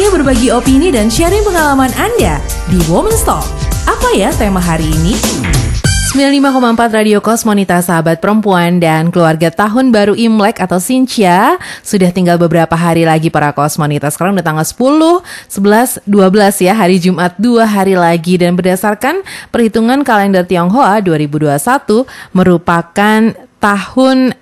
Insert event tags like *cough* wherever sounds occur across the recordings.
Saatnya berbagi opini dan sharing pengalaman Anda di Women's Talk. Apa ya tema hari ini? 95,4 Radio Kosmonita Sahabat Perempuan dan keluarga tahun baru Imlek atau Sincia Sudah tinggal beberapa hari lagi para Kosmonita Sekarang udah tanggal 10, 11, 12 ya Hari Jumat dua hari lagi Dan berdasarkan perhitungan kalender Tionghoa 2021 Merupakan tahun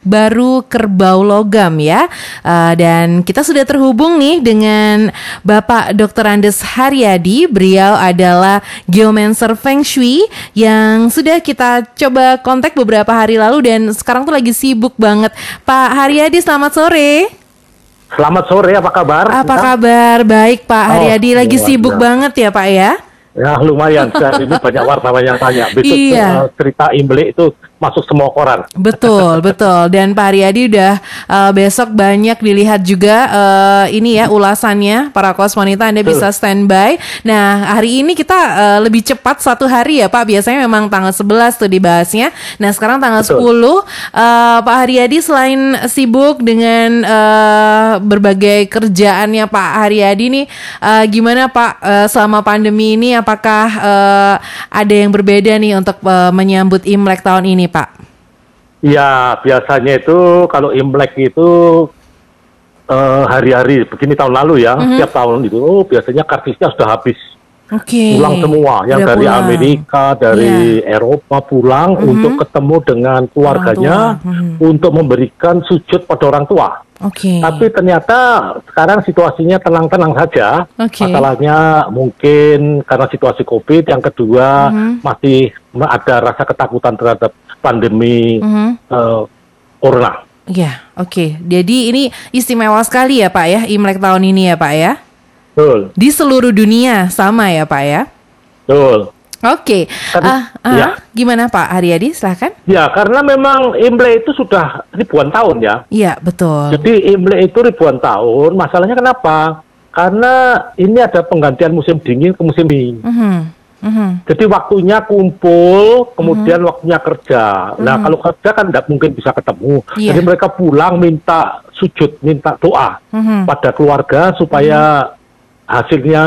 baru kerbau logam ya. Uh, dan kita sudah terhubung nih dengan Bapak Dr. Andes Haryadi. Beliau adalah geomancer Feng Shui yang sudah kita coba kontak beberapa hari lalu dan sekarang tuh lagi sibuk banget. Pak Haryadi, selamat sore. Selamat sore, apa kabar? Apa kabar? Baik, Pak oh, Haryadi. Lagi sibuk banget ya, Pak ya? Ya lumayan, ini banyak wartawan yang tanya. Besok iya. cerita Imlek itu masuk semua koran. Betul, *laughs* betul. Dan Pak Haryadi udah uh, besok banyak dilihat juga uh, ini ya ulasannya para kos wanita Anda bisa standby. Nah, hari ini kita uh, lebih cepat satu hari ya Pak. Biasanya memang tanggal 11 tuh dibahasnya. Nah, sekarang tanggal betul. 10 uh, Pak Haryadi selain sibuk dengan uh, berbagai kerjaannya Pak Haryadi nih uh, gimana Pak uh, selama pandemi ini apakah uh, ada yang berbeda nih untuk uh, menyambut Imlek tahun ini Pak? Ya, biasanya itu kalau Imlek itu uh, hari-hari begini tahun lalu ya, mm-hmm. setiap tahun itu oh, biasanya kartisnya sudah habis. Okay. Pulang semua, yang Udah dari pulang. Amerika, dari yeah. Eropa pulang mm-hmm. untuk ketemu dengan keluarganya mm-hmm. untuk memberikan sujud pada orang tua. Okay. Tapi ternyata sekarang situasinya tenang-tenang saja. Okay. Masalahnya mungkin karena situasi COVID. Yang kedua mm-hmm. masih ada rasa ketakutan terhadap pandemi mm-hmm. uh, corona. Ya, oke. Okay. Jadi ini istimewa sekali ya Pak ya, Imlek tahun ini ya Pak ya? Betul. Di seluruh dunia sama ya Pak ya? Betul. Oke, okay. uh, uh, ya. gimana Pak Haryadi? Silahkan. Ya, karena memang Imlek itu sudah ribuan tahun ya. Iya, betul. Jadi Imlek itu ribuan tahun. Masalahnya kenapa? Karena ini ada penggantian musim dingin ke musim dingin. Uh -huh. Mm-hmm. Jadi waktunya kumpul, kemudian mm-hmm. waktunya kerja. Mm-hmm. Nah kalau kerja kan tidak mungkin bisa ketemu. Yeah. Jadi mereka pulang minta sujud, minta doa mm-hmm. pada keluarga supaya mm-hmm. hasilnya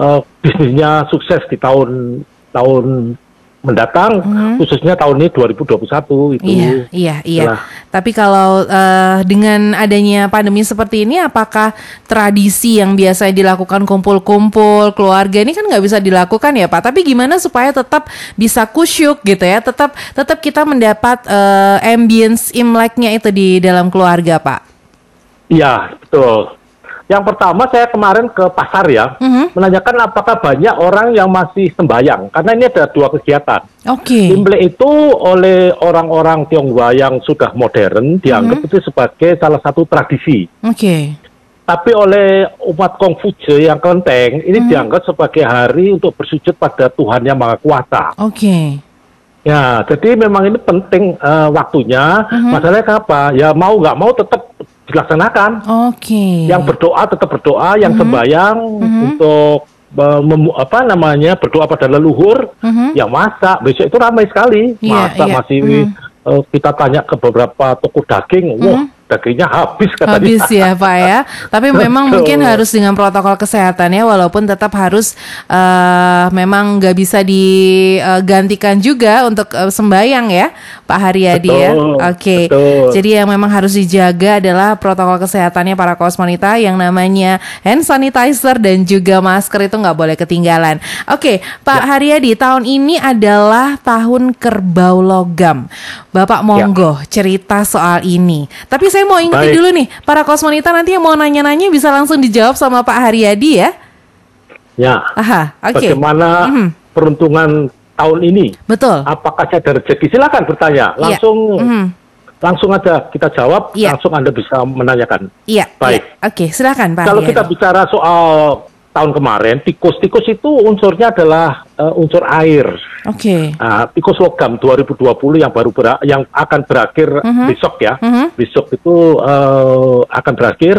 uh, bisnisnya sukses di tahun tahun mendatang hmm. khususnya tahun ini 2021 itu. Iya, iya, iya. Nah. Tapi kalau uh, dengan adanya pandemi seperti ini apakah tradisi yang biasa dilakukan kumpul-kumpul keluarga ini kan nggak bisa dilakukan ya Pak. Tapi gimana supaya tetap bisa kusyuk gitu ya. Tetap tetap kita mendapat uh, ambience Imleknya itu di dalam keluarga, Pak. Iya, betul. Yang pertama saya kemarin ke pasar ya, mm-hmm. menanyakan apakah banyak orang yang masih sembayang. Karena ini ada dua kegiatan. Oke. Okay. Imlek itu oleh orang-orang Tionghoa yang sudah modern dianggap mm-hmm. itu sebagai salah satu tradisi. Oke. Okay. Tapi oleh umat Konghucu yang kelenteng ini mm-hmm. dianggap sebagai hari untuk bersujud pada Tuhan yang Maha Kuasa. Oke. Okay. Ya, jadi memang ini penting uh, waktunya. Mm-hmm. Masalahnya apa? Ya mau nggak mau tetap dilaksanakan. Oke. Okay. Yang berdoa tetap berdoa, yang mm -hmm. sembahyang mm -hmm. untuk mem, apa namanya berdoa pada leluhur, mm -hmm. yang masak besok itu ramai sekali. Yeah, masak yeah. masih mm -hmm. uh, kita tanya ke beberapa toko daging, mm -hmm. wah dagingnya habis katanya. Habis ya Pak ya. Tapi *laughs* memang mungkin harus dengan protokol kesehatan ya, walaupun tetap harus uh, memang nggak bisa digantikan juga untuk uh, sembayang ya Pak Haryadi ya. Oke. Okay. Jadi yang memang harus dijaga adalah protokol kesehatannya para kosmonita yang namanya hand sanitizer dan juga masker itu nggak boleh ketinggalan. Oke, okay, Pak ya. Haryadi, tahun ini adalah tahun kerbau logam. Bapak monggo ya. cerita soal ini. Tapi saya saya mau ingetin Baik. dulu nih, para kosmonita nanti yang mau nanya-nanya bisa langsung dijawab sama Pak Haryadi ya. Ya. Aha, oke. Okay. Bagaimana mm -hmm. peruntungan tahun ini? Betul. Apakah ada rezeki? Silakan bertanya. Iya. Langsung yeah. mm -hmm. langsung aja kita jawab, yeah. langsung Anda bisa menanyakan. Iya. Baik. Yeah. Oke, okay, silakan Pak. Kalau kita bicara soal tahun kemarin tikus-tikus itu unsurnya adalah uh, unsur air. Oke. Okay. Uh, tikus logam 2020 yang baru ber yang akan berakhir uh mhm. -huh. besok ya. Uh mhm. -huh. Besok itu uh, akan berakhir.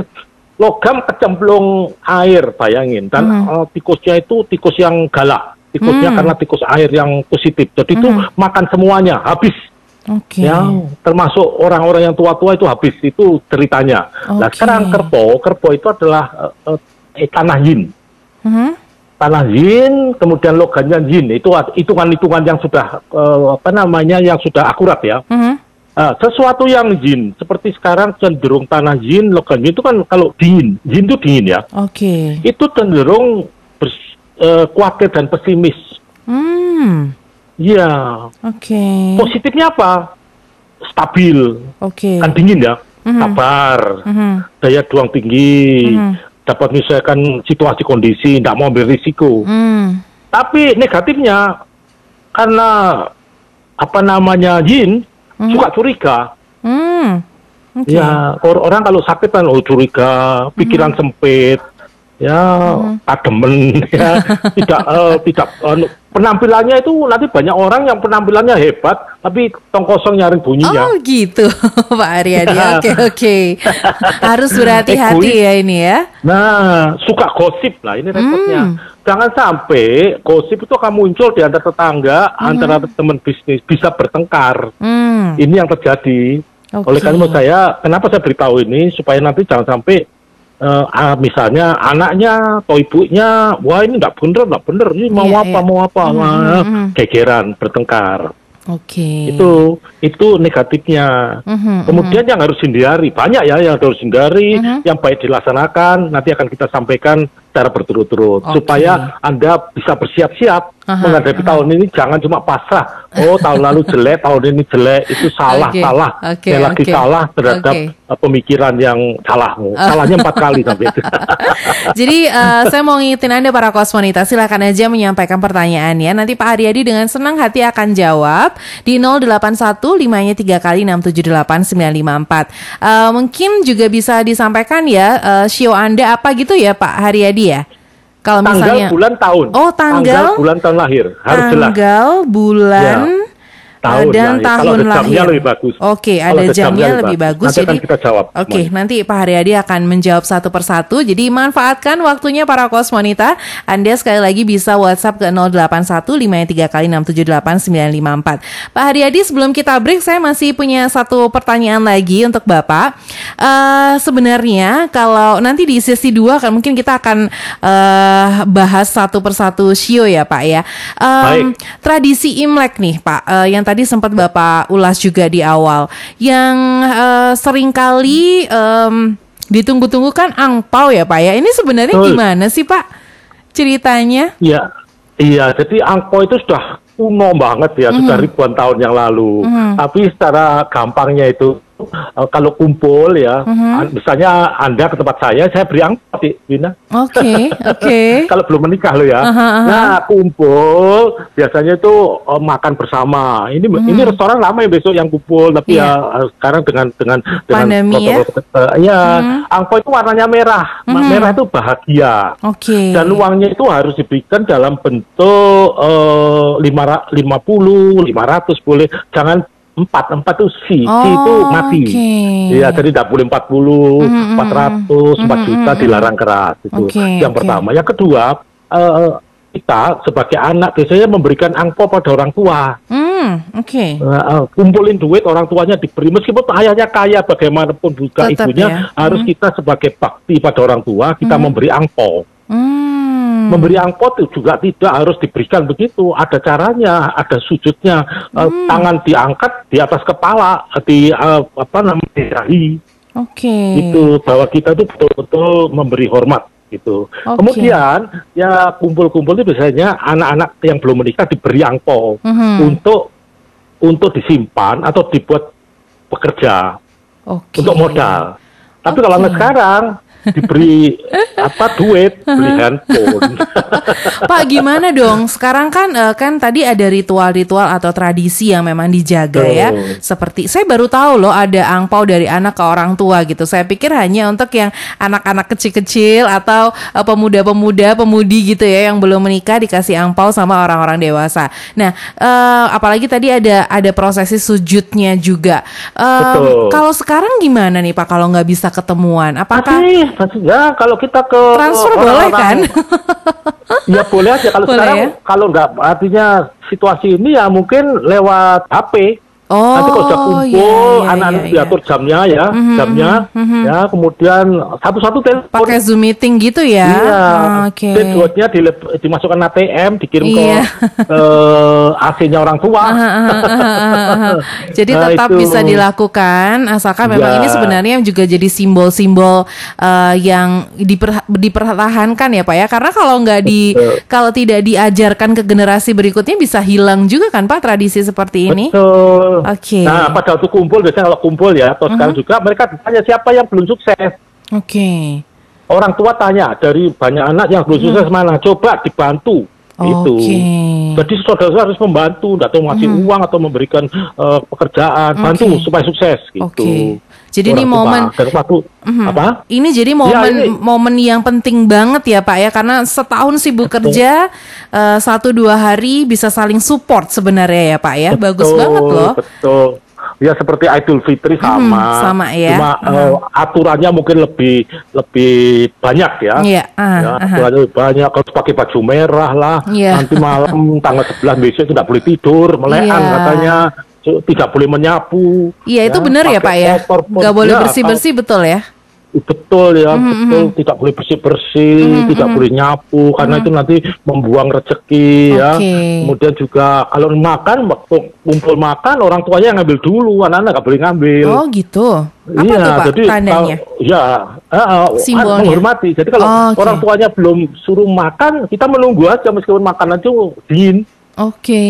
Logam kecemplung air, bayangin. Dan uh -huh. uh, tikusnya itu tikus yang galak. Tikusnya uh karena tikus air yang positif. Jadi itu mhm. makan semuanya, habis. Okay. Yang termasuk orang-orang yang tua-tua itu habis itu ceritanya. Okay. Nah sekarang kerpo, kerpo itu adalah uh, uh, eh, tanah yin. Mhm. Tanah yin, kemudian logamnya yin. Itu hitungan-hitungan yang sudah eh, apa namanya yang sudah akurat ya. Mhm. Ah, sesuatu yang yin seperti sekarang cenderung tanah yin, logam yin itu kan kalau dingin, yin itu dingin ya. Oke. Itu cenderung bers- khawatir dan pesimis. Hmm. Iya. Oke. Positifnya apa? Stabil, Oke. kan dingin ya, Mhm. sabar, Mhm. daya juang tinggi, Mhm. Dapat menyesuaikan situasi kondisi, tidak mau ambil risiko. Hmm. Tapi negatifnya karena apa namanya yin Mhm. suka curiga. Hmm. Oke. Ya or- orang kalau sakit kan oh curiga, pikiran sempit, ya tademen, *laughs* ya tidak eh, tidak anu, penampilannya itu nanti banyak orang yang penampilannya hebat tapi tong kosong nyaring bunyinya. Oh gitu, *laughs* Pak Aryadi. Ya. *laughs* Oke oke. Harus berhati-hati ya ini ya. Nah, suka gosip lah ini repotnya. Hmm. Jangan sampai gosip itu akan muncul di antara tetangga, antara teman bisnis bisa bertengkar. Hmm. Ini yang terjadi. Oke. Oleh karena itu saya, kenapa saya beritahu ini supaya nanti jangan sampai eh, ah, misalnya anaknya atau ibunya, wah ini nggak bener, nggak bener, ini mau Iya, apa, iya. mau apa, Mhm, Wah, mhm. gegeran, bertengkar. Oke. Itu itu negatifnya. Mhm, Kemudian yang harus hindari banyak ya yang harus hindari, Mhm. yang baik dilaksanakan nanti akan kita sampaikan secara berturut-turut Oke. supaya anda bisa bersiap-siap Aha, menghadapi tahun ini jangan cuma pasrah. Oh tahun lalu jelek, tahun ini jelek itu salah Oke, salah. oke, Sekali lagi oke. salah terhadap Oke. uh, pemikiran yang salahmu. Salahnya empat kali sampai itu. *laughs* Jadi eh, saya mau ngingetin Anda para kosmonita silakan aja menyampaikan pertanyaannya. Nanti Pak Aryadi dengan senang hati akan jawab di 081 5-nya 3 kali 678 954. Eh, mungkin juga bisa disampaikan ya eh, show Anda apa gitu ya Pak Haryadi ya. Kalau tanggal, misalnya bulan, tahun. Oh, tanggal? bulan, tahun lahir harus jelas. tanggal, bulan, Tahun dan lahir. tahun Kalau ada jamnya lahir. lebih bagus. Oke, Kalau ada ada jamnya jamnya lebih bagus. bagus. Nanti akan kita jawab Oke, semuanya. nanti Pak Haryadi akan menjawab satu persatu. Jadi manfaatkan waktunya para kosmonita. Anda sekali lagi bisa WhatsApp ke 081 53 kali 678 954. Pak Haryadi, sebelum kita break, saya masih punya satu pertanyaan lagi untuk Bapak. Eh, sebenarnya kalau nanti di sesi 2 kan mungkin kita akan eh, bahas satu persatu shio ya Pak ya. Em, Baik. tradisi Imlek nih Pak, eh, yang tadi sempat Bapak ulas juga di awal, yang eh, sering kali em, ditunggu-tunggu kan angpau ya Pak ya. Ini sebenarnya Betul. gimana sih Pak ceritanya? Iya, iya. Jadi angpo itu sudah kuno banget ya, sudah Mhm. ribuan tahun yang lalu. Tapi secara gampangnya itu eh, kalau kumpul ya, Mhm. an- misalnya anda ke tempat saya, saya beri angpo, Dik, Wina. Oke, *laughs* oke. kalau belum menikah lo ya. Aha, aha. Nah, kumpul biasanya itu eh, makan bersama. Ini ini restoran lama ya besok yang kumpul, tapi Mhm. Iya. ya eh, sekarang dengan dengan dengan Pandemi ya. eh, ya, Mhm. angpo itu warnanya merah. Mhm. Merah itu bahagia. Oke. Dan uangnya itu harus diberikan dalam bentuk eh, lima ra- 50, 500 boleh. Jangan empat, empat itu si, si Oh, itu mati. oke. Iya, jadi tidak boleh 40, Mhm, mhm, 400, 4 mhm, juta dilarang keras itu. Oke, Yang oke. pertama, yang kedua eh, kita sebagai anak biasanya memberikan angpau pada orang tua. Hmm, oke. Eh, eh, kumpulin duit orang tuanya diberi meskipun ayahnya kaya bagaimanapun juga Tetap ibunya ya. harus kita sebagai bakti pada orang tua kita memberi angpau. Hmm. Memberi angpau itu juga tidak harus diberikan begitu. Ada caranya, ada sujudnya. Eh, Hmm. Tangan diangkat di atas kepala, di eh, apa namanya di dahi. Oke. Itu bahwa kita itu betul-betul memberi hormat gitu. Oke. Kemudian ya kumpul-kumpul itu biasanya anak-anak yang belum menikah diberi angpau Mhm. untuk untuk disimpan atau dibuat bekerja Oke. untuk modal. Tapi kalau Oke. anak sekarang diberi apa duit beli handphone. *laughs* Pak gimana dong? Sekarang kan eh, kan tadi ada ritual-ritual atau tradisi yang memang dijaga ya. Betul. Seperti saya baru tahu loh ada angpau dari anak ke orang tua gitu. Saya pikir hanya untuk yang anak-anak kecil-kecil atau eh, pemuda-pemuda, pemudi gitu ya yang belum menikah dikasih angpau sama orang-orang dewasa. Nah, eh, apalagi tadi ada ada prosesi sujudnya juga. Betul. kalau sekarang gimana nih Pak kalau nggak bisa ketemuan? Apakah masih ya kalau kita ke transfer orang-orang- boleh kan? *laughs* Ya boleh aja kalau Boleh sekarang ya? kalau nggak artinya situasi ini ya mungkin lewat HP. Oh, Nanti kalau sudah kumpul, iya, iya, anak-anak iya, diatur jamnya ya, Mhm, jamnya, mhm. ya kemudian satu-satu telepon. Pakai Zoom meeting gitu ya? Iya, Oh, Oke. passwordnya dilep- dimasukkan ATM, dikirim Iya. ke *laughs* eh, AC-nya orang tua. Ah, ah, ah. *laughs* Jadi Nah, tetap itu. bisa dilakukan asalkan memang Ya. ini sebenarnya juga jadi simbol-simbol eh, yang diper- dipertahankan ya Pak ya karena kalau nggak di Betul. kalau tidak diajarkan ke generasi berikutnya bisa hilang juga kan Pak tradisi seperti ini. Betul. Oke. Nah, pada waktu kumpul biasanya kalau kumpul ya, atau sekarang juga mereka ditanya siapa yang belum sukses. Oke. Orang tua tanya dari banyak anak yang belum sukses mana, coba dibantu. Itu. Oke. Jadi saudara harus membantu, atau ngasih uang atau memberikan eh, pekerjaan, bantu Oke. supaya sukses. Gitu. Oke. Jadi ini Orang momen waktu Mhm. apa? Ini jadi momen Ya, ini- momen yang penting banget ya Pak ya karena setahun sibuk Betul. kerja eh, satu dua hari bisa saling support sebenarnya ya Pak ya bagus Betul, banget loh. Betul. Ya seperti Idul Fitri sama. sama ya. Cuma eh, aturannya mungkin lebih lebih banyak ya. Iya, ah, ya, aha. aturannya lebih banyak. Kalau pakai baju merah lah. Iya. Nanti malam tanggal 11 besok tidak boleh tidur, melean Iya. katanya. Tidak boleh menyapu. Iya itu benar ya Pak ya. Nggak boleh Ya, bersih bersih betul ya. Betul ya, Mhm, betul. Tidak boleh bersih-bersih, tidak boleh nyapu, karena itu nanti membuang rezeki ya. Oke. Kemudian juga kalau makan, waktu kumpul makan, orang tuanya yang ngambil dulu, anak-anak nggak boleh ngambil. Oh gitu. Apa iya, tuh Pak jadi tandanya? kalau- ya, eh, Simbolnya. menghormati. Jadi kalau Oh, oke. orang tuanya belum suruh makan, kita menunggu aja meskipun makanan itu dingin. Oke.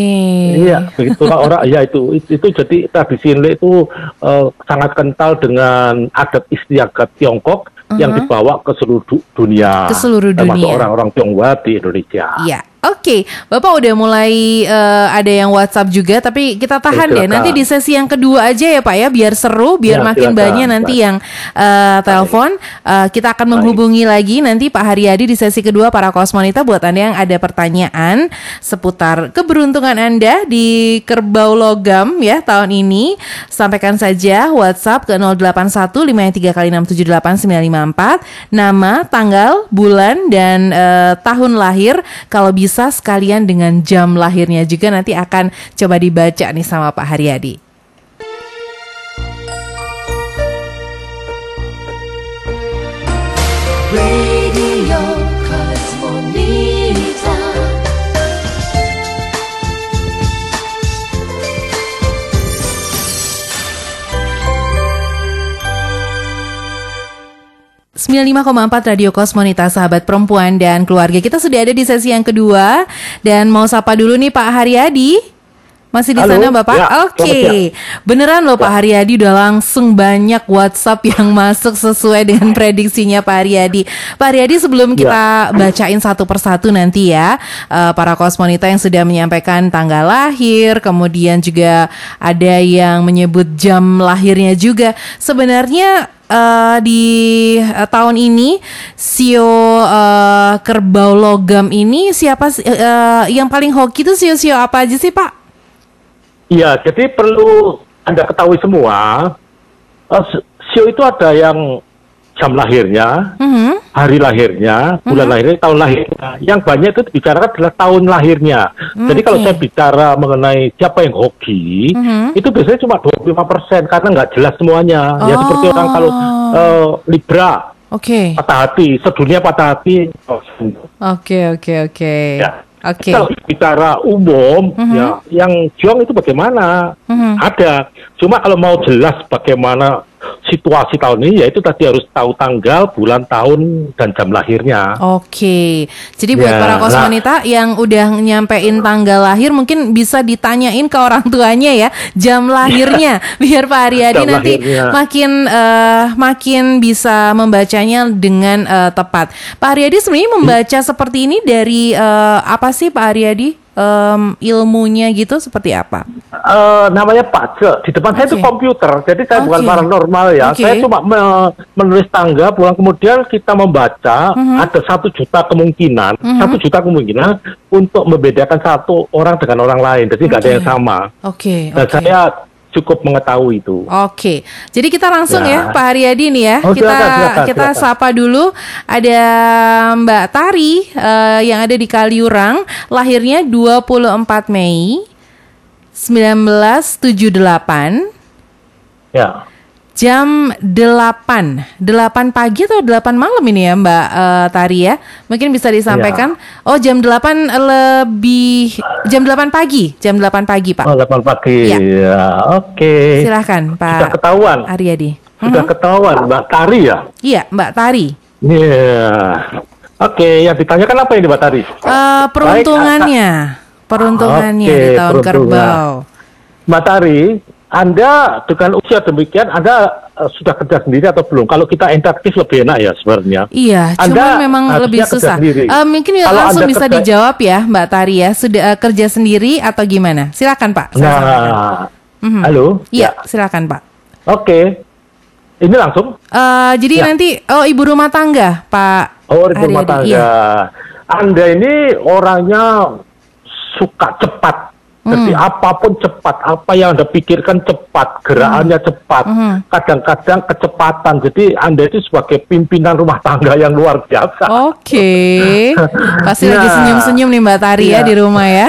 Iya, begitu orang. Ya itu, itu, itu jadi tradisi Imlek itu eh, sangat kental dengan adat istiadat Tiongkok yang dibawa ke seluruh du- dunia. Ke seluruh Termasuk dunia. orang-orang Tionghoa di Indonesia. Iya. Oke, Bapak udah mulai eh, ada yang WhatsApp juga, tapi kita tahan Ya, deh. Nanti di sesi yang kedua aja ya Pak ya, biar seru, biar Ya, makin silakan. banyak nanti yang eh, telepon. Eh, kita akan menghubungi lagi nanti Pak Haryadi di sesi kedua para kosmonita buat Anda yang ada pertanyaan seputar keberuntungan Anda di Kerbau Logam ya tahun ini. Sampaikan saja WhatsApp ke 081 53 kali 678 954 nama, tanggal, bulan dan eh, tahun lahir kalau bisa sekalian dengan jam lahirnya juga nanti akan coba dibaca nih sama Pak Haryadi. 95,4 Radio Kosmonita sahabat perempuan dan keluarga. Kita sudah ada di sesi yang kedua. Dan mau sapa dulu nih Pak Haryadi masih di Halo, sana Bapak? ya, Oke, selamat beneran loh Pak Haryadi udah langsung banyak WhatsApp yang *laughs* masuk sesuai dengan prediksinya Pak Haryadi. Pak Haryadi sebelum Ya. kita bacain satu persatu nanti ya eh, para kosmonita yang sudah menyampaikan tanggal lahir, kemudian juga ada yang menyebut jam lahirnya juga. Sebenarnya eh, di eh, tahun ini sio eh, kerbau logam ini siapa eh, yang paling hoki itu sio-sio apa aja sih Pak? Iya, jadi perlu Anda ketahui semua, s- sio itu ada yang jam lahirnya, Mhm. hari lahirnya, bulan lahirnya, tahun lahirnya. Yang banyak itu dibicarakan adalah tahun lahirnya. Jadi kalau saya bicara mengenai siapa yang hoki, Mhm. itu biasanya cuma 25% karena nggak jelas semuanya. Ya seperti orang kalau Oh. eh, Libra, Oke, patah hati, sedunia patah hati. oh, oke, oke, oke. Oke. Kalau bicara umum, Mhm. ya, yang juang itu bagaimana? Mhm. Ada. Cuma kalau mau jelas bagaimana situasi tahun ini, ya itu tadi harus tahu tanggal, bulan, tahun, dan jam lahirnya. Oke, jadi buat Ya, para nah. kosmonita yang udah nyampein tanggal lahir mungkin bisa ditanyain ke orang tuanya ya jam lahirnya *laughs* *laughs* biar Pak Haryadi Jam nanti lahirnya. makin eh, makin bisa membacanya dengan eh, tepat. Pak Haryadi sebenarnya membaca seperti ini dari eh, apa sih Pak Haryadi? Em, ilmunya gitu seperti apa? Eh, namanya Pace. Di depan saya itu komputer, jadi saya bukan Oke. paranormal ya. Oke. Saya cuma me- menulis tangga, pulang kemudian kita membaca, Mhm. ada satu juta kemungkinan, satu juta kemungkinan untuk membedakan satu orang dengan orang lain. Jadi nggak ada Oke. yang sama. Oke, Dan oke. saya cukup mengetahui itu. Oke, jadi kita langsung ya, Ya. Pak Haryadi nih ya. Oh, kita silakan, silakan, kita silakan. sapa dulu. Ada Mbak Tari eh, yang ada di Kaliurang, lahirnya 24 Mei 1978 Ya. Jam 8 8 pagi atau 8 malam ini ya Mbak eh, Tari ya mungkin bisa disampaikan oh jam 8 lebih jam 8 pagi jam 8 pagi Pak Oh, 8 pagi. Ya. Ya, oke. silahkan Sudah Pak ketahuan. Aryadi Sudah Mhm. ketahuan, Mbak Tari ya? iya Mbak Tari Iya. Oke, yang ditanyakan apa ini Mbak Tari? Eh, peruntungannya peruntungannya Oke, di tahun kerbau Mbak Tari, Anda dengan usia demikian, Anda eh, sudah kerja sendiri atau belum? Kalau kita interaktif lebih enak ya sebenarnya. Iya, Anda cuman memang lebih susah. Eh, mungkin ya Kalau langsung Anda bisa kerja- dijawab ya, Mbak Tari ya. Sudah eh, kerja sendiri atau gimana? Silakan Pak. saya. Nah, Mhm. halo? Iya, silakan Pak. Oke. Ini langsung? Eh, jadi Ya. nanti oh ibu rumah tangga, Pak. Oh, ibu rumah tangga. Iya. Anda ini orangnya suka cepat. Jadi Hmm. apa pun cepat, apa yang Anda pikirkan cepat, gerakannya cepat. Hmm. Kadang-kadang kecepatan. Jadi Anda itu sebagai pimpinan rumah tangga yang luar biasa. Oke. *laughs* Pasti lagi Nah, senyum-senyum nih Mbak Tari ya iya. di rumah ya.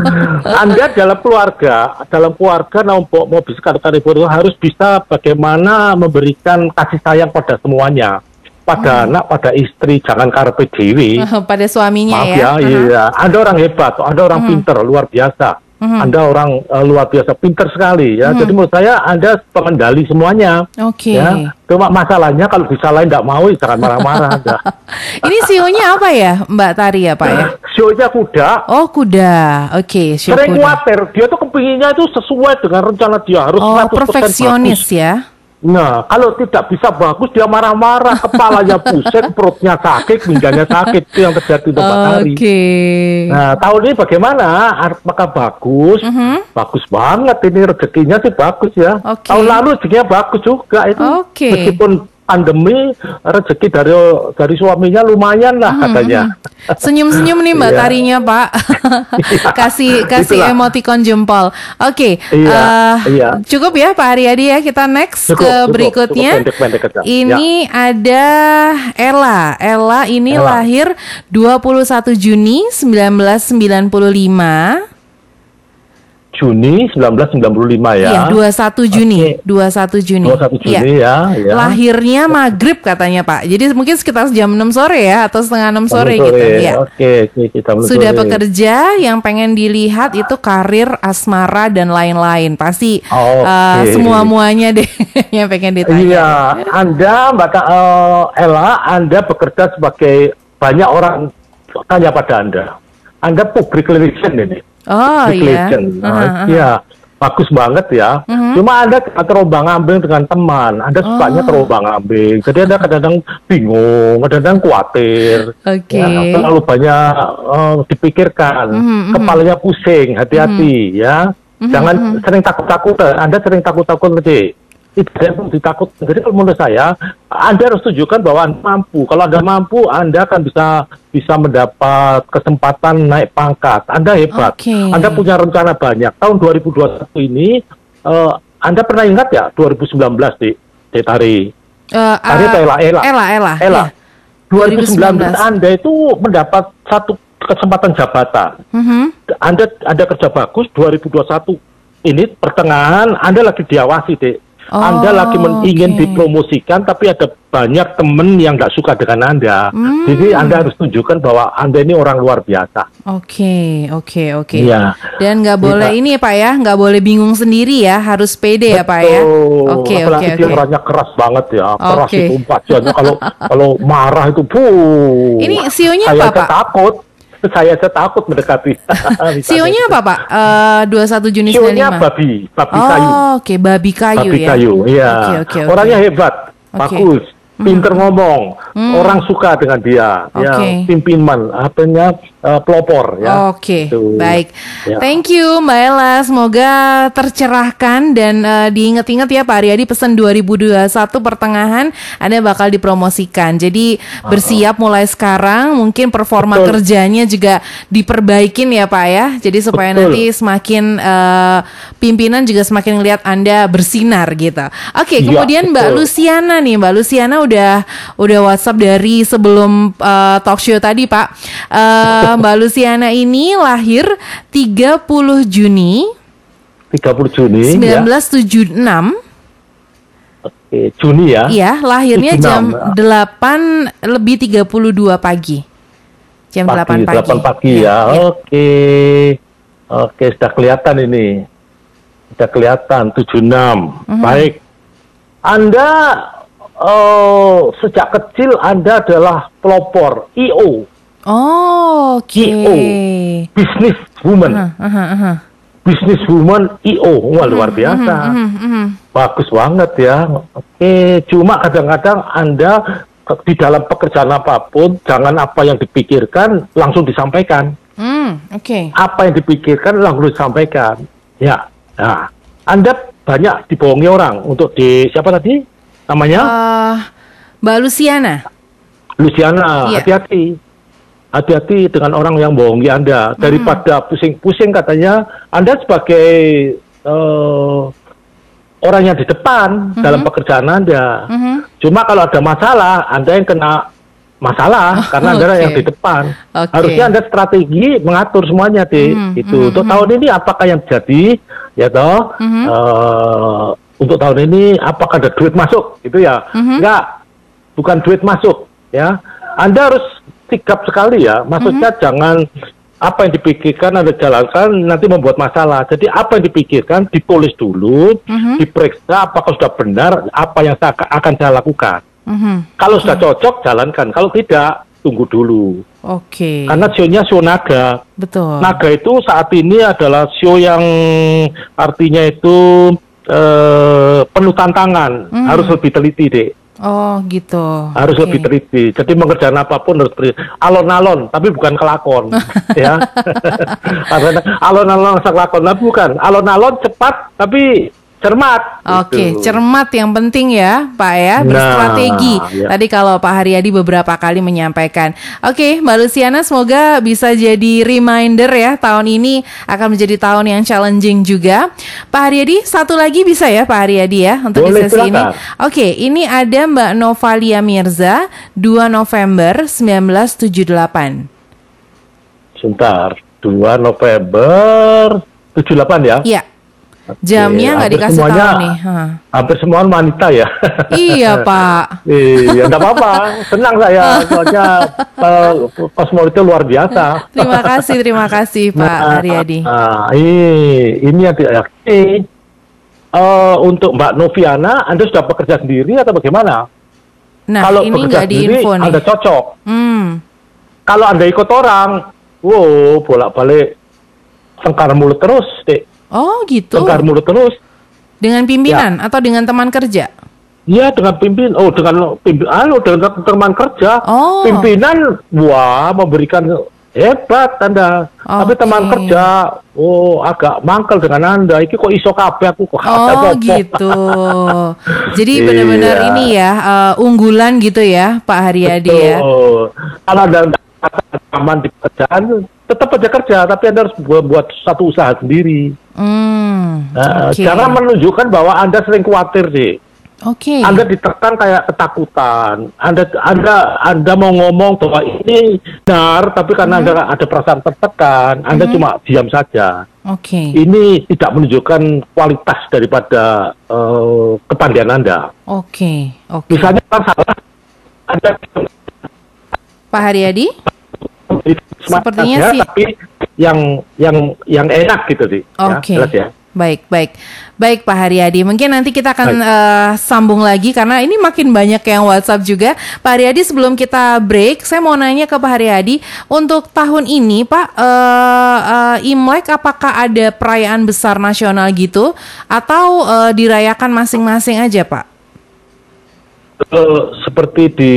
*laughs* Anda dalam keluarga, dalam keluarga mau mau bisa kata itu harus bisa bagaimana memberikan kasih sayang pada semuanya, pada Hmm. anak, pada istri, jangan karpe dewi. *laughs* Pada suaminya Maaf ya. ya, iya. Anda orang hebat, Anda orang pinter, luar biasa. Mhm. Anda orang eh, luar biasa, pinter sekali ya. Jadi menurut saya Anda pengendali semuanya. Oke. Ya, cuma masalahnya kalau disalahin tidak mau, ya jangan marah-marah. Anda. *laughs* Ini sionya apa ya, Mbak Tari ya, Pak ya? *clears throat* Show-nya kuda, Oh, kuda. Oke, show sering kuda. khawatir. Dia tuh kepinginnya itu sesuai dengan rencana dia harus Oh, 100% perfeksionis bagus. ya. Nah, kalau tidak bisa bagus dia marah-marah, kepalanya *laughs* pusing, perutnya sakit, pinggangnya sakit. Itu yang terjadi untuk Pak Tari. Oke. Nah, tahun ini bagaimana? Apakah bagus? Bagus banget ini rezekinya sih bagus ya. Oke. Tahun lalu rezekinya bagus juga itu. Oke. Meskipun pandemi, rezeki dari dari suaminya lumayan lah katanya. Senyum-senyum nih Mbak Iya. Tarinya, Pak. *laughs* kasih kasih Itulah. emoticon jempol. Oke. Iya, eh, iya. Cukup ya Pak Aryadi ya. Kita next Cukup, ke cukup, berikutnya. cukup pendek-pendek aja. Ini ada Ella. Ella ini Ella. lahir 21 Juni 1995. Juni 1995 ya. Iya, 21 Juni. Oke. 21 Juni. 21 Juni Iya. ya, ya. Lahirnya maghrib katanya Pak. Jadi mungkin sekitar jam 6 sore ya atau setengah 6 sore, Sore. gitu. Ya. Oke, oke, kita belum Sudah sore. bekerja, yang pengen dilihat itu karir, asmara dan lain-lain. Pasti Oke. uh, semua muanya deh *laughs* yang pengen ditanya. Iya, Anda Mbak eh, Ella, Anda bekerja sebagai banyak orang tanya pada Anda. Anda public relation ini. Oh iya. Nah, Aha, aha. Iya, bagus banget ya. Mhm. Cuma Anda tidak terombang ambing dengan teman. Anda sukanya Oh. terombang ambing. Jadi Anda kadang-kadang bingung, kadang-kadang khawatir. Oke. Ya, terlalu banyak eh, dipikirkan. Mhm, mhm. Kepalanya pusing, hati-hati ya. Mhm, Jangan sering takut-takut. Anda sering takut-takut nanti. Tidak ada ditakut. Jadi kalau menurut saya, Anda harus tunjukkan bahwa Anda mampu. Kalau Anda mampu, Anda akan bisa bisa mendapat kesempatan naik pangkat. Anda hebat. Oke. Anda punya rencana banyak. Tahun 2021 ini, eh, Anda pernah ingat ya 2019 di, di Tari? Tadi eh, atau Ella? Ella. Ella, Ella. Ella. iya. 2019 2019. Anda itu mendapat satu kesempatan jabatan. Mhm. Anda Anda kerja bagus 2021 ini pertengahan Anda lagi diawasi dek. Oh, anda lagi men- ingin oke. dipromosikan tapi ada banyak temen yang nggak suka dengan Anda. Hmm. Jadi Anda harus tunjukkan bahwa Anda ini orang luar biasa. Oke, oke, oke. Iya. Dan nggak boleh Iya. ini Pak ya, nggak boleh bingung sendiri ya, harus pede ya Pak ya. Betul. Oke, dia oke. orangnya keras banget ya. Keras Oke. itu wajahnya kalau kalau marah itu puh. Ini sionya saya apa, Pak? takut. Saya aja takut mendekati. *laughs* Sionya apa Pak? Eh 21 Juni Sionya 95. babi, babi oh, kayu. oke, babi kayu babi ya. kayu, iya. Oke, oke, oke. Orangnya hebat. Hmm. bagus, pinter ngomong, orang suka dengan dia, ya, Oke. pimpinan, apanya eh, pelopor, ya. Oke, Gitu. baik. Ya. Thank you Mbak Ella. Semoga tercerahkan dan eh, diingat-ingat ya Pak Aryadi pesan 2021 pertengahan Anda bakal dipromosikan. Jadi bersiap mulai sekarang. Mungkin performa Betul. kerjanya juga diperbaikin ya Pak ya. Jadi supaya Betul. nanti semakin eh, pimpinan juga semakin lihat Anda bersinar gitu. Oke, Iya, kemudian Mbak. Luciana nih, Mbak Luciana udah udah WhatsApp dari sebelum uh, talk show tadi, Pak. Uh, Mbak Luciana ini lahir 30 Juni 30 Juni 1976. ya. Oke, Juni ya. Iya, lahirnya 76, jam ya. 8 lebih 32 pagi. Jam 8 pagi. 8 pagi ya. Iya, iya. Oke. Oke, sudah kelihatan ini. Sudah kelihatan 76. Mhm. Baik. Anda oh, sejak kecil Anda adalah pelopor IO, Oh, oke. IO. business woman. Aha, aha, aha. Business woman IO. Wah, luar biasa. Mhm, mhm. Bagus banget ya. Oke, cuma kadang-kadang Anda ke- di dalam pekerjaan apa pun, jangan apa yang dipikirkan langsung disampaikan. Hmm, oke. Apa yang dipikirkan langsung disampaikan. Ya, nah, Anda banyak dibohongi orang untuk di siapa tadi namanya? Eh, Mbak Luciana. Luciana. iya. Hati-hati, hati-hati dengan orang yang bohongi Anda. Daripada pusing-pusing katanya, Anda sebagai eh, orang yang di depan dalam pekerjaan Anda. Mhm. Cuma kalau ada masalah, Anda yang kena masalah karena Anda oke. yang di depan. Oke. Harusnya Anda strategi mengatur semuanya, di Mhm, itu. mhm, Untuk tahun ini apakah yang jadi, ya toh? Mhm. eh, untuk tahun ini apakah ada duit masuk, gitu ya? Mhm. Enggak, bukan duit masuk, ya. Anda harus sikap sekali ya. Maksudnya Mhm. jangan apa yang dipikirkan Anda jalankan nanti membuat masalah. Jadi apa yang dipikirkan ditulis dulu, Mhm. diperiksa apakah sudah benar apa yang saya akan- saya lakukan. Mhm. Kalau sudah cocok jalankan, kalau tidak tunggu dulu. Oke. Karena show-nya show naga. Betul. Naga itu saat ini adalah show yang artinya itu eh, penuh tantangan, Mhm. harus lebih teliti deh. Oh, gitu. harus Oke. lebih teliti. Jadi mengerjakan apa pun harus ber- alon-alon, tapi bukan kelakon, *laughs* ya. *laughs* Alon-alon kelakon, tapi bukan. Alon-alon cepat, tapi cermat. Oke, gitu. cermat yang penting ya, Pak ya, berstrategi. Nah, ya. Tadi kalau Pak Haryadi beberapa kali menyampaikan. Oke, Mbak Luciana semoga bisa jadi reminder ya tahun ini akan menjadi tahun yang challenging juga. Pak Haryadi, satu lagi bisa ya Pak Haryadi ya untuk Boleh, di sesi ini. silakan. Oke, ini ada Mbak Novalia Mirza 2 November 1978. Sebentar, 2 November 78 ya. Iya. Jamnya nggak dikasih semuanya- tahu nih. Hah. Hampir semua wanita ya. *laughs* Iya, Pak. Iya, enggak apa-apa. Senang saya, *laughs* soalnya eh, Cosmo itu luar biasa. Terima kasih, terima kasih Pak Haryadi. Nah, ini, ini yang tidak ini, eh, untuk Mbak Noviana, Anda sudah bekerja sendiri atau bagaimana? Nah, Kalau ini nggak diinfo nih. Anda cocok. Hmm, Kalau Anda ikut orang, wow, bolak-balik tengkar mulut terus, dek. Oh gitu. Tengkar mulut terus. Dengan pimpinan Ya. atau dengan teman kerja? Iya dengan pimpin, oh dengan pimpin, anu dengan teman kerja, Oh. pimpinan, wah memberikan hebat anda. Tapi Oke. teman kerja, oh agak mangkel dengan anda. Iki kok iso kabeh aku kok Oh gitu. Jadi *laughs* Iya. benar-benar ini ya uh, unggulan gitu ya Pak Haryadi ya. Kalau anda nggak aman di pekerjaan, tetap aja kerja, tapi anda harus buat, buat satu usaha sendiri. Hmm, Nah, Oke. Jangan menunjukkan bahwa anda sering khawatir sih. Oke. Anda ditekan kayak ketakutan. Anda Anda Anda mau ngomong bahwa ini benar, tapi karena Mm-hmm. Anda ada perasaan tertekan, Anda cuma diam saja. Oke. Ini tidak menunjukkan kualitas daripada eh, kepandaian Anda. Oke. Oke. Misalnya orang salah, Anda Pak Haryadi? Sepertinya sih- tapi yang yang yang enak gitu sih. ya. Oke. Jelas ya. Baik, baik. Baik Pak Haryadi, mungkin nanti kita akan Baik. eh, sambung lagi karena ini makin banyak yang WhatsApp juga. Pak Haryadi sebelum kita break, saya mau nanya ke Pak Haryadi, untuk tahun ini Pak, eh, eh, Imlek apakah ada perayaan besar nasional gitu atau eh, dirayakan masing-masing aja Pak? Seperti di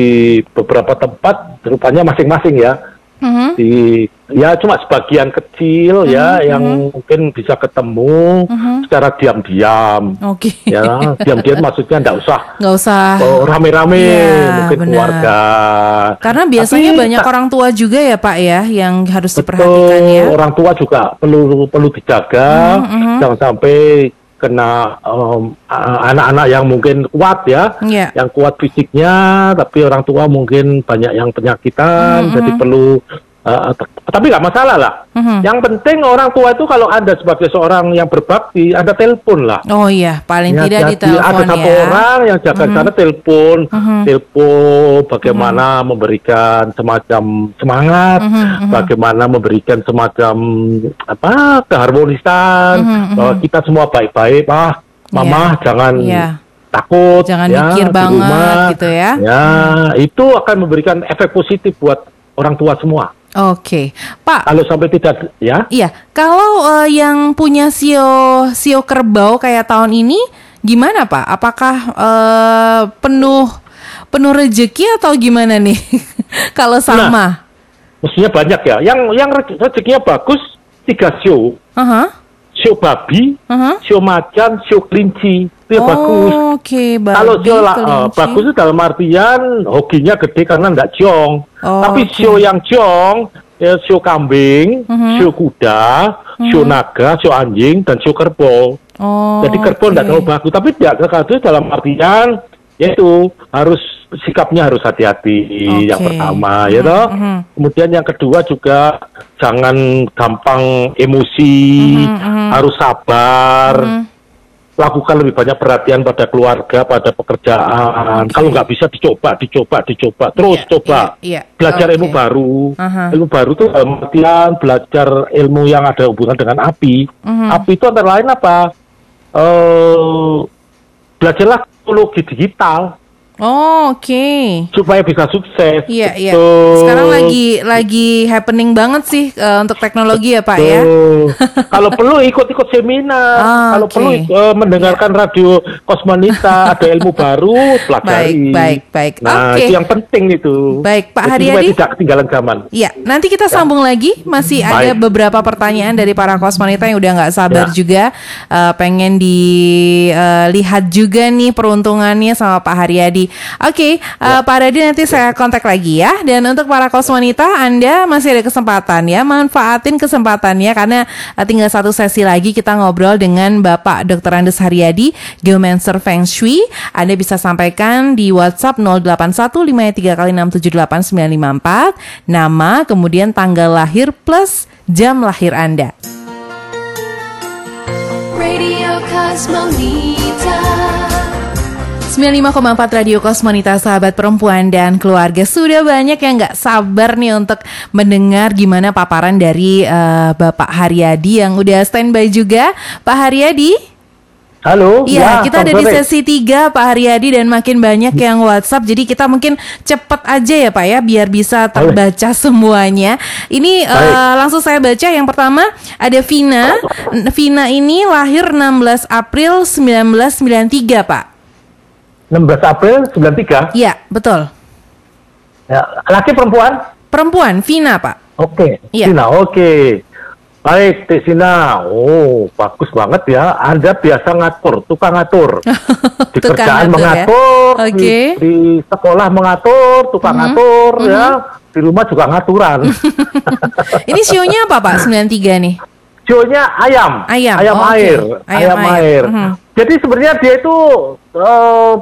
beberapa tempat, rupanya masing-masing ya. Mhm. di ya cuma sebagian kecil ya yang mungkin bisa ketemu secara diam-diam Oke. ya diam-diam maksudnya enggak usah Nggak usah. oh, rame-rame Iya, mungkin benar. keluarga Karena biasanya Tapi banyak tak- orang tua juga ya Pak ya yang harus diperhatikan betul ya. orang tua juga perlu perlu dijaga Mhm, jangan sampai kena a- anak-anak yang mungkin kuat ya Iya. yang kuat fisiknya tapi orang tua mungkin banyak yang penyakitan Mhm, jadi perlu Uh, tapi nggak masalah lah. Mhm. Yang penting orang tua itu kalau anda sebagai seorang yang berbakti, anda telepon lah. Oh iya, paling Ya, tidak di jadi telepon ada satu ya. orang yang jaga Mhm. sana telepon, Mhm. telepon bagaimana memberikan semacam semangat, Mhm, mhm. bagaimana memberikan semacam apa keharmonisan Mhm, bahwa mhm. kita semua baik-baik, ah, mama jangan Iya. takut, Jangan ya, mikir banget rumah. gitu ya. Ya, itu akan memberikan efek positif buat orang tua semua. Oke, Pak. Kalau sampai tidak, ya, Iya, kalau eh, yang punya sio sio kerbau kayak tahun ini gimana Pak? Apakah eh, penuh penuh rezeki atau gimana nih? *laughs* kalau sama? mestinya banyak ya. Yang yang re- rezekinya bagus tiga show, Aha, show babi, aha. sio macan, sio kelinci itu ya Oh, bagus. Oke, babi, Kalau sio la- eh, bagus itu dalam artian hokinya gede karena nggak jong. Oh, Tapi oke. sio yang jong, ya sio kambing, Mhm. sio kuda, sio naga, sio anjing dan sio kerbau. Oh, Jadi kerbau nggak oke. terlalu bagus, tapi tidak bagus dalam artian yaitu harus sikapnya harus hati-hati Oke. yang pertama ya Mhm, toh. mhm. Kemudian yang kedua juga jangan gampang emosi, Mhm, mhm. harus sabar. Mhm. Lakukan lebih banyak perhatian pada keluarga, pada pekerjaan. Oke. Kalau nggak bisa dicoba, dicoba, dicoba, terus Iya, coba. iya, iya. Belajar Oke. ilmu baru. Aha. Ilmu baru itu dalam artian belajar ilmu yang ada hubungan dengan api. Mhm. Api itu antara lain apa? Eh, belajarlah teknologi digital Oh, oke. supaya bisa sukses. Iya, iya. Sekarang lagi lagi happening banget sih eh, untuk teknologi ya, Pak ya. *laughs* Kalau perlu ikut-ikut seminar, Ah, kalau oke. perlu eh, mendengarkan radio Kosmonita, ada ilmu baru, *laughs* pelajari. Baik, baik, baik. Nah, Oke. itu yang penting itu. Baik, Pak Jadi Haryadi. tidak ketinggalan zaman. Iya, nanti kita sambung lagi. Masih ada Baik. beberapa pertanyaan dari para kosmonita yang udah nggak sabar Ya. juga, eh, pengen dilihat juga nih peruntungannya sama Pak Haryadi. Oke, eh, Pak Haryadi nanti saya kontak lagi ya. Dan untuk para kosmonita, Anda masih ada kesempatan ya, manfaatin kesempatannya karena eh, tinggal satu sesi lagi kita ngobrol dengan Bapak Dr. Andes Haryadi, Geomancer Feng Shui. Anda bisa sampaikan di WhatsApp 081553 kali 678 nama, kemudian tanggal lahir plus jam lahir Anda. Radio Cosmonita 95,4 Radio Kosmonita sahabat perempuan dan keluarga Sudah banyak yang nggak sabar nih untuk mendengar gimana paparan dari eh, Bapak Haryadi yang udah standby juga Pak Haryadi Halo. Iya, ya, kita ada di sesi 3 Pak Haryadi dan makin banyak yang WhatsApp. Jadi kita mungkin cepet aja ya Pak ya biar bisa terbaca *laughs* semuanya. Ini Baik. langsung saya baca yang pertama ada Vina. Vina ini lahir 16 April 1993 Pak. 16 April 93. Iya, betul. Ya, laki perempuan? Perempuan, Vina Pak. Oke. Iya. Sina, oke. Baik, Teh Sina. Oh, bagus banget ya. Anda biasa ngatur, tukang ngatur. *laughs* Di Tukang ngatur kerjaan ya. mengatur, di, Oke. di sekolah mengatur, tukang Mhm, ngatur ya. Di rumah juga ngaturan. *laughs* Ini sionya apa Pak? 93 nih. Sionya ayam. Ayam, Ayam oh, air. Ayam Ayam, air. air. Mhm. Jadi sebenarnya dia itu eh,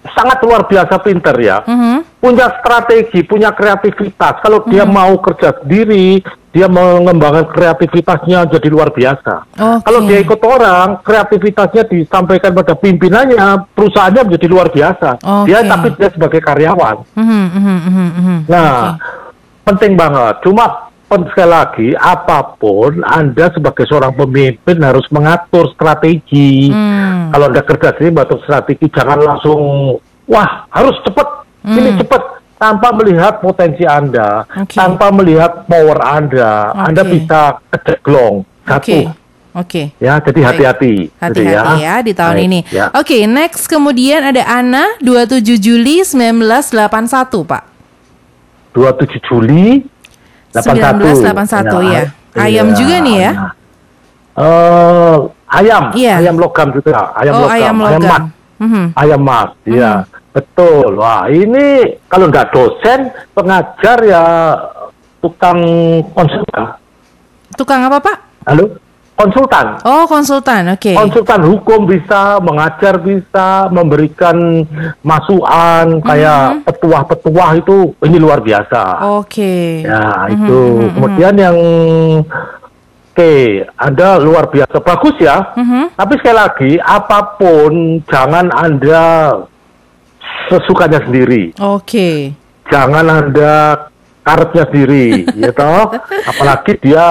sangat luar biasa pinter ya. Mhm. Punya strategi, punya kreativitas. Kalau dia Hmm. mau kerja sendiri, dia mengembangkan kreativitasnya jadi luar biasa. Oke. Kalau dia ikut orang, kreativitasnya disampaikan pada pimpinannya, perusahaannya menjadi luar biasa. Dia Oke. tapi dia sebagai karyawan. Mhm, mhm, mhm, mhm. Nah, penting banget. Cuma sekali lagi, apa pun Anda sebagai seorang pemimpin harus mengatur strategi. Hmm. Kalau Anda kerja sendiri mengatur strategi, jangan langsung, wah harus cepat, ini cepat. Tanpa melihat potensi Anda, Hmm. Oke. tanpa melihat power Anda, Anda Oke. bisa kejeglong, Oke. jatuh. Oke. Ya, jadi hati-hati. Gitu Hati-hati ya. di tahun Baik, ini. ya. Oke, next kemudian ada Ana 27 Juli 1981, Pak. 27 Juli 81. 1981 ya. Ayam juga nih ya. Eh, ayam, Iya. ayam logam juga, ayam oh, logam, ayam ayam logam. Mhm. ayam mas, ya, betul. Wah, ini kalau nggak dosen, pengajar ya tukang konsultan. Tukang apa, Pak? Halo, konsultan. Oh, konsultan. Oke. Konsultan hukum bisa, mengajar bisa, memberikan masukan kayak petuah-petuah itu ini luar biasa. Oke. Ya, itu. Kemudian yang oke, Anda luar biasa bagus ya. Mhm. Tapi sekali lagi, apa pun jangan Anda sesukanya sendiri. Oke. Jangan Anda karetnya sendiri, ya toh. Apalagi dia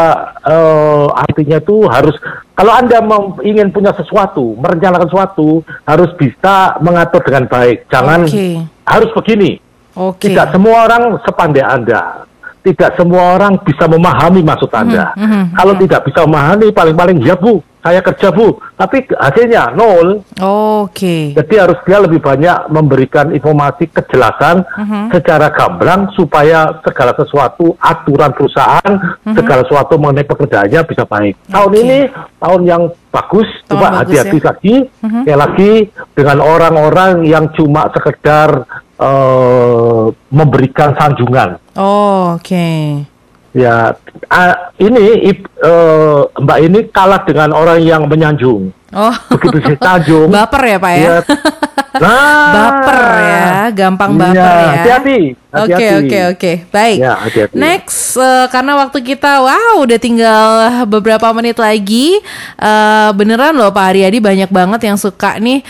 eh, artinya itu harus kalau Anda mau ingin punya sesuatu, merencanakan sesuatu, harus bisa mengatur dengan baik. Jangan Oke. harus begini. Oke. Tidak semua orang sepandai Anda. Tidak semua orang bisa memahami maksud Anda. mhm, Kalau tidak bisa memahami, paling-paling ya Bu, saya kerja Bu. Tapi hasilnya nol. Oke. Jadi harus dia lebih banyak memberikan informasi kejelasan Mhm. secara gamblang supaya segala sesuatu aturan perusahaan, segala sesuatu mengenai pekerjaannya bisa baik. Tahun Mhm. Oke. ini tahun yang bagus, Tahun coba hati-hati ya. lagi, sekali lagi dengan orang-orang yang cuma sekedar eh, memberikan sanjungan. Oh, Oke. Ya, ah, ini eh, Mbak ini kalah dengan orang yang menyanjung. Oh. Begitu disanjung, *laughs* Baper ya, Pak ya? dia Nah, *laughs* Baper ya, gampang baper Iya, ya. Hati-hati. Oke oke oke baik. Ya, hati-hati. Next eh, karena waktu kita wow udah tinggal beberapa menit lagi Eh, beneran loh Pak Haryadi banyak banget yang suka nih.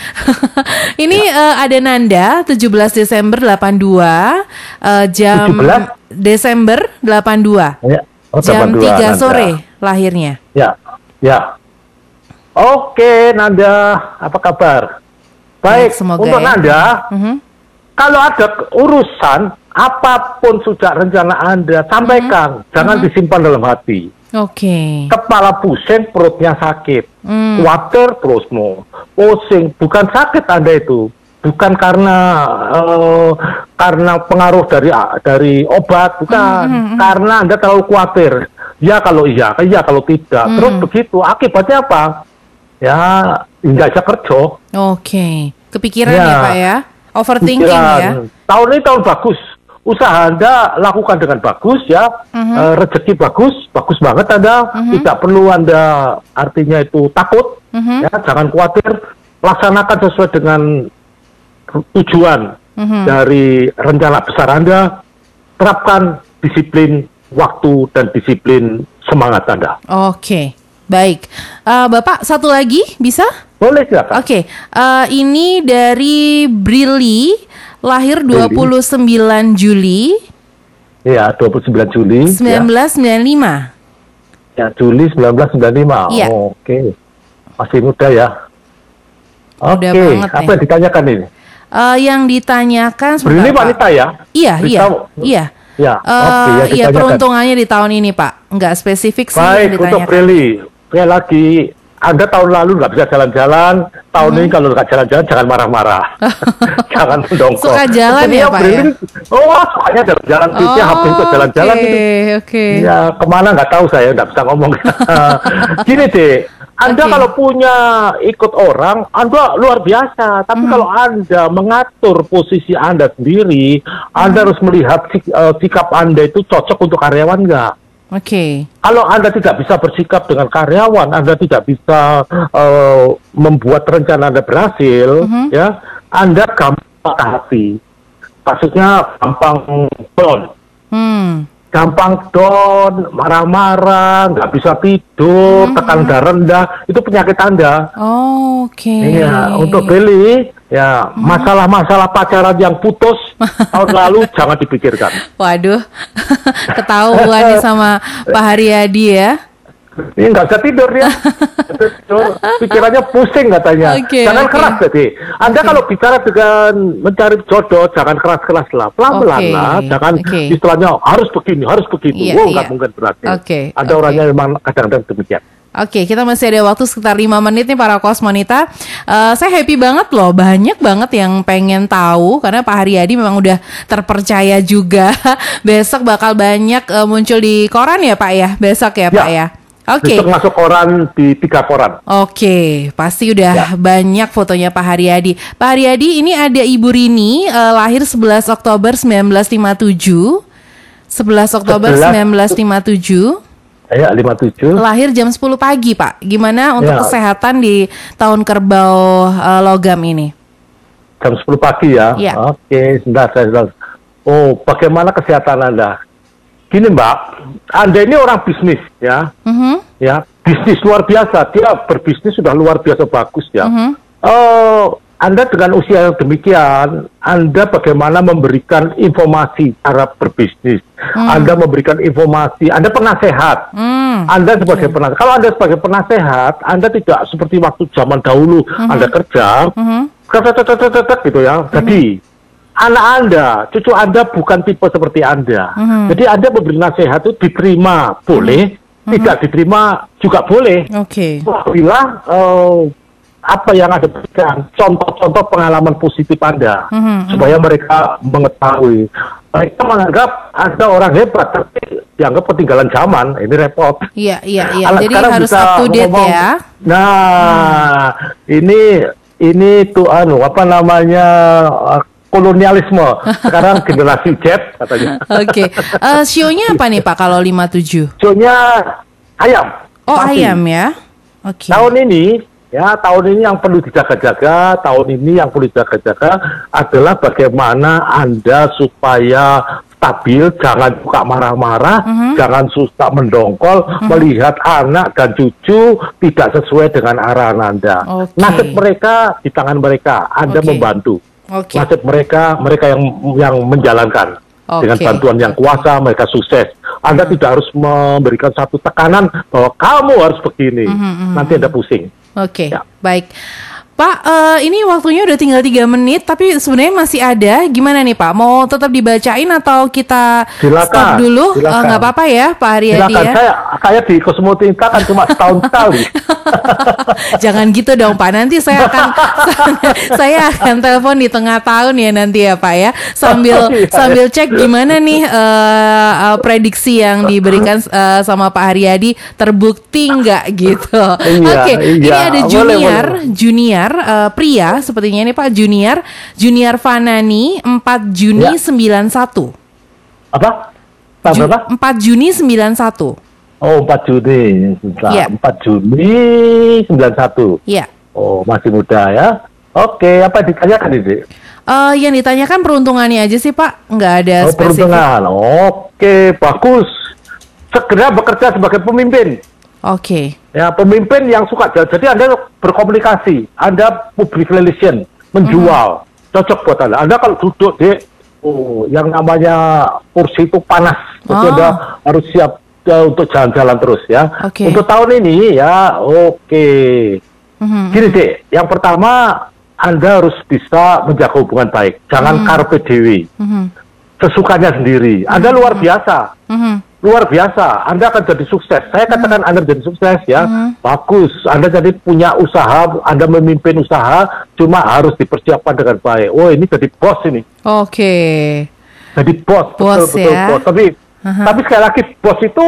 *laughs* Ini Ya. eh, ada Nanda 17 Desember 82 eh, jam 17? Desember 82 Ya. Oh, jam 82, 3 Nanda. sore lahirnya. Ya, ya. Oke, Nanda, apa kabar? Baik, Baik, semoga untuk ya. Nanda, Mhm. kalau ada urusan apa pun sudah rencana Anda sampaikan, Mhm. jangan disimpan dalam hati. Oke. Kepala pusing, perutnya sakit, Hmm. khawatir terus mau pusing, bukan sakit Anda itu, bukan karena eh, karena pengaruh dari dari obat, bukan, Hmm, karena Anda terlalu khawatir. Ya kalau iya, iya kalau tidak, Hmm. terus begitu, akibatnya apa? Ya nggak bisa kerja. Oke. Kepikiran Ya. ya Pak ya? Overthinking Pikiran. ya? Tahun ini tahun bagus. Usaha Anda lakukan dengan bagus ya. Mhm. Eh, rezeki bagus, bagus banget Anda. Tidak perlu Anda artinya itu takut. Mhm. Ya, jangan khawatir. Laksanakan sesuai dengan tujuan Mhm. dari rencana besar Anda. Terapkan disiplin waktu dan disiplin semangat Anda. Oke, baik. Eh, Bapak satu lagi bisa? Boleh silakan. Oke, eh, ini dari Brili, lahir 29 Juli Ya, 29 Juli. ya. 1995. Ya, Juli 1995. Iya. Oh, Oke. Masih muda ya. Oke, banget apa ya. yang ditanyakan ini? Eh, yang ditanyakan sebentar, Ini Pak. wanita ya? Iya, Berita- iya, iya. Ya, Eh, oke, yang iya peruntungannya di tahun ini Pak, nggak spesifik sih yang Baik, untuk ditanyakan. Prilly. Sekali lagi, Anda tahun lalu nggak bisa jalan-jalan, tahun Hmm. ini kalau nggak jalan-jalan jangan marah-marah. *laughs* jangan mendongkol. Suka jalan Ini ya, yang Pak, Prilly, Oh, sukanya jalan-jalan, tweetnya HP itu jalan-jalan oke, gitu. Oke. Ya, ke mana nggak tahu saya, nggak bisa ngomong. *laughs* *laughs* Gini deh, Anda Oke. kalau punya ikut orang, Anda luar biasa. Tapi Hmm. kalau Anda mengatur posisi Anda sendiri, Anda Hmm. harus melihat sik- eh, sikap Anda itu cocok untuk karyawan nggak? Oke. Kalau Anda tidak bisa bersikap dengan karyawan, Anda tidak bisa eh, membuat rencana Anda berhasil, Mhm. ya, Anda gampang hati. Maksudnya gampang down Hmm. Gampang down, marah-marah, nggak bisa tidur, tekanan darah rendah, itu penyakit Anda. Oke. Iya, untuk Billy, ya masalah-masalah pacaran yang putus *laughs* tahun lalu jangan dipikirkan. Waduh, *laughs* ketahuan nih sama Pak Haryadi ya. Ini nggak bisa tidur dia. *laughs* Tidur, pikirannya pusing katanya. Oke, jangan oke. keras jadi. Anda kalau bicara dengan mencari jodoh, jangan keras-keras lah, pelan-pelan Oke, lah. Jangan oke. istilahnya harus begini, harus begitu. Iya, Wow, iya. nggak mungkin berarti. Oke, Ada oke. orangnya memang kadang-kadang demikian. Oke, kita masih ada waktu sekitar 5 menit nih para kosmonita. Eh, saya happy banget loh, banyak banget yang pengen tahu karena Pak Haryadi memang udah terpercaya juga. *laughs* Besok bakal banyak eh, muncul di koran ya Pak ya, besok ya Pak Ya. Ya. Oke. Besok masuk koran di tiga koran. Oke, pasti udah Ya. banyak fotonya Pak Haryadi. Pak Haryadi, ini ada Ibu Rini, eh, lahir 11 Oktober 1957. 11 Oktober 11. 1957. Ya, 57. Lahir jam 10 pagi, Pak. Gimana untuk Ya. kesehatan di tahun kerbau eh, logam ini? Jam 10 pagi ya. Iya. Oke, sebentar saya sebentar. Oh, bagaimana kesehatan Anda? Gini Mbak, Anda ini orang bisnis ya. Mhm. Ya, bisnis luar biasa. Dia berbisnis sudah luar biasa bagus ya. Mhm. Oh, Anda dengan usia yang demikian, Anda bagaimana memberikan informasi cara berbisnis. Anda memberikan informasi, Anda penasehat. Hmm. Anda sebagai penasehat, kalau Anda sebagai penasehat, Anda tidak seperti waktu zaman dahulu Anda kerja, tek, gitu ya. Jadi anak Anda, cucu Anda bukan tipe seperti Anda. Jadi Anda memberi nasihat itu diterima, boleh, tidak diterima juga boleh. Oke. Apabila eh, apa yang ada berikan, contoh-contoh pengalaman positif Anda, Mhm, supaya mereka mengetahui. Mereka menganggap Anda orang hebat, tapi dianggap ketinggalan zaman. Ini repot. Iya, iya, iya. Anak Jadi harus bisa up to date ngomong, ya. Nah, ini ini tuh anu apa namanya kolonialisme. *laughs* Sekarang generasi Z katanya. Oke. Eh, sionya apa nih Pak kalau 57? Soalnya ayam. Oh, Mati. ayam ya. Oke. Tahun ini ya tahun ini yang perlu dijaga-jaga, tahun ini yang perlu dijaga-jaga adalah bagaimana Anda supaya stabil, jangan suka marah-marah, Mhm. jangan suka mendongkol, melihat anak dan cucu tidak sesuai dengan arahan Anda. Oke. Nasib mereka di tangan mereka, Anda Oke. membantu. Oke. Nasib mereka, mereka yang yang menjalankan Oke. dengan bantuan yang kuasa, mereka sukses. Anda tidak harus memberikan satu tekanan bahwa kamu harus begini, Mhm, nanti Anda pusing. Oke, Ya. baik. Pak, eh, ini waktunya udah tinggal tiga menit, tapi sebenarnya masih ada. Gimana nih Pak? Mau tetap dibacain atau kita Silakan, stop dulu? Eh. Nggak apa-apa ya, Pak Haryadi Silakan, ya. saya saya di Kosmotika kan cuma setahun sekali. *laughs* Jangan gitu dong Pak. Nanti saya akan *laughs* saya akan telepon di tengah tahun ya nanti ya Pak ya. Sambil Oh, *laughs* iya. sambil cek gimana nih eh, eh, prediksi yang diberikan eh, sama Pak Haryadi terbukti nggak gitu. Iya, Oke, ini iya. ada Boleh, junior boleh. junior eh, pria sepertinya ini Pak junior junior Fanani 4 Juni Ya. 91. Apa? Pak Ju- berapa? 4 Juni 91. Oh, 4 Juni. Sebentar. Iya. 4 Juni 91. Iya. Oh, masih muda ya. Oke, apa ditanyakan ini? Eh, yang ditanyakan peruntungannya aja sih Pak, nggak ada Oh, spesifik. peruntungan. Oke, bagus. Segera bekerja sebagai pemimpin. Oke. Ya, pemimpin yang suka jadi Anda berkomunikasi, Anda public relation, menjual, cocok buat Anda. Anda kalau duduk di oh, yang namanya kursi itu panas, jadi Oh. Anda harus siap eh, untuk jalan-jalan terus ya. Oke. Untuk tahun ini ya, oke. Mhm. Gini deh, yang pertama Anda harus bisa menjaga hubungan baik, jangan carpe diewi, Mhm. sesukanya sendiri. Anda luar biasa Mhm. Luar biasa. Anda akan jadi sukses. Saya katakan Anda jadi sukses ya. Hmm. Bagus. Anda jadi punya usaha, Anda memimpin usaha, cuma harus dipersiapkan dengan baik. Oh, ini jadi bos ini. Oke. Jadi bos, Bos betul betul ya. bos. Tapi Aha. tapi sekali lagi bos itu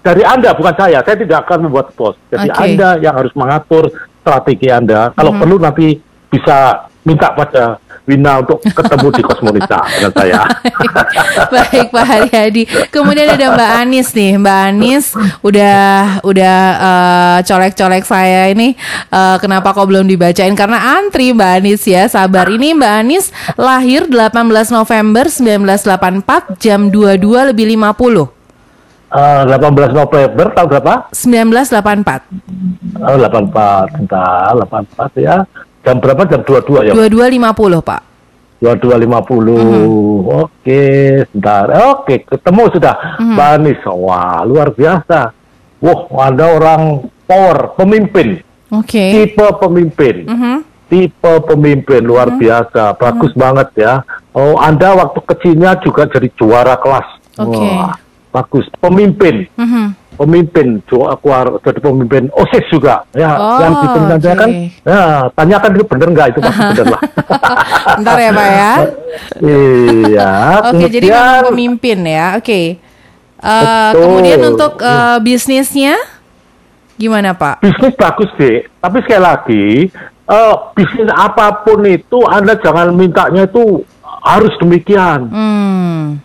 dari Anda bukan saya. Saya tidak akan membuat bos. Jadi. Hmm. Anda yang harus mengatur strategi Anda. Kalau perlu nanti bisa minta pada Wina untuk ketemu di Kosmonita *laughs* dengan saya. Baik Pak Haryadi. Kemudian ada Mbak Anis nih. Mbak Anis udah udah eh, colek-colek saya ini eh, kenapa kok belum dibacain karena antri Mbak Anis ya. Sabar. Ini Mbak Anis lahir 18 November 1984 jam 22 lebih 50. Eh, 18 November tahun berapa? 1984. Oh, 84, bentar, 84 ya. Jam berapa? Jam 22 ya? 22.50 Pak. 22.50. Oke, sebentar. Oke, ketemu sudah. Mbak Anis, wah luar biasa. Wah, Anda orang power, pemimpin. Oke. Tipe pemimpin. Mhm. Tipe pemimpin luar biasa. Bagus banget ya. Oh, Anda waktu kecilnya juga jadi juara kelas. Oke. Wah, bagus. Pemimpin. Mhm. Pemimpin jo aku har- jadi pemimpin osis juga ya Oh, yang ditanyakan oke. ya tanyakan itu bener nggak itu pasti bener lah *laughs* Ntar ya Pak ya. *laughs* iya Oke, jadi kemudian memang pemimpin ya. Oke. Eh, Betul. kemudian untuk eh, bisnisnya gimana Pak? bisnis bagus deh tapi sekali lagi eh, bisnis apa pun itu anda jangan mintanya itu harus demikian Hmm.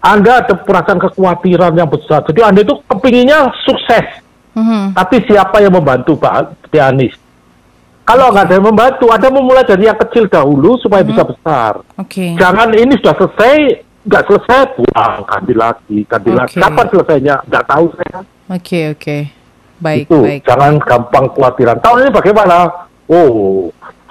Anda ada perasaan kekhawatiran yang besar. Jadi Anda itu kepinginnya sukses. Mhm. Tapi siapa yang membantu Pak Anies? Kalau nggak ada yang membantu, Anda memulai dari yang kecil dahulu supaya bisa besar. Oke. Jangan ini sudah selesai, nggak selesai, buang, ganti lagi, ganti lagi. Oke. Kapan selesainya? Nggak tahu saya. Oke, oke. Baik, itu baik. jangan gampang khawatiran. Tahun ini bagaimana? Oh,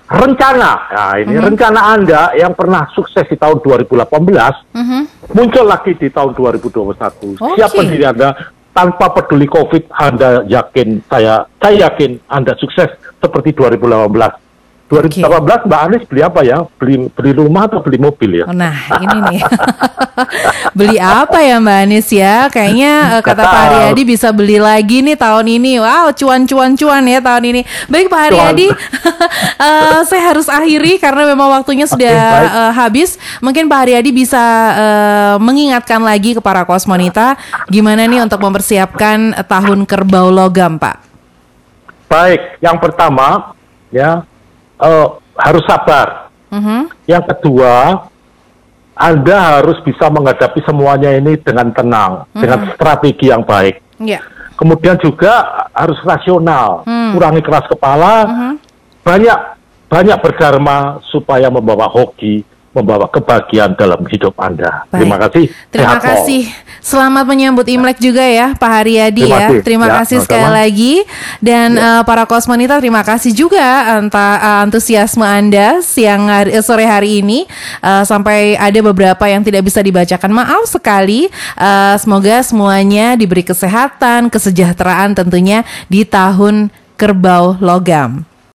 rencana. Nah, ini Mhm. rencana Anda yang pernah sukses di tahun 2018 Mhm. muncul lagi di tahun 2021. Oke. Siapa diri Anda tanpa peduli Covid, Anda yakin saya saya yakin Anda sukses seperti 2018. 2018 Mbak Anies beli apa ya? Beli beli rumah atau beli mobil ya? Nah, ini nih. *laughs* beli apa ya Mbak Anis ya? Kayaknya eh, kata Pak. Haryadi bisa beli lagi nih tahun ini. Wow, cuan-cuan-cuan ya tahun ini. Baik Pak Haryadi, *laughs* eh, saya harus akhiri karena memang waktunya sudah eh, habis. Mungkin Pak Haryadi bisa eh, mengingatkan lagi ke para kosmonita gimana nih untuk mempersiapkan tahun kerbau logam, Pak. Baik, yang pertama ya eh, harus sabar. Mhm. Yang kedua, Anda harus bisa menghadapi semuanya ini dengan tenang, dengan strategi yang baik. Ya. Kemudian juga harus rasional, Hmm. kurangi keras kepala, banyak banyak berdarma supaya membawa hoki, membawa kebahagiaan dalam hidup Anda. Baik. Terima kasih. Terima Sehat kasih. Selamat menyambut Imlek juga ya Pak Haryadi Terima ya. kasih. Terima Ya, kasih sekali lagi dan eh, para kosmonita terima kasih juga anta, eh, antusiasme Anda siang hari, eh, sore hari ini Eh, sampai ada beberapa yang tidak bisa dibacakan. Maaf sekali. Eh, semoga semuanya diberi kesehatan, kesejahteraan tentunya di tahun kerbau logam.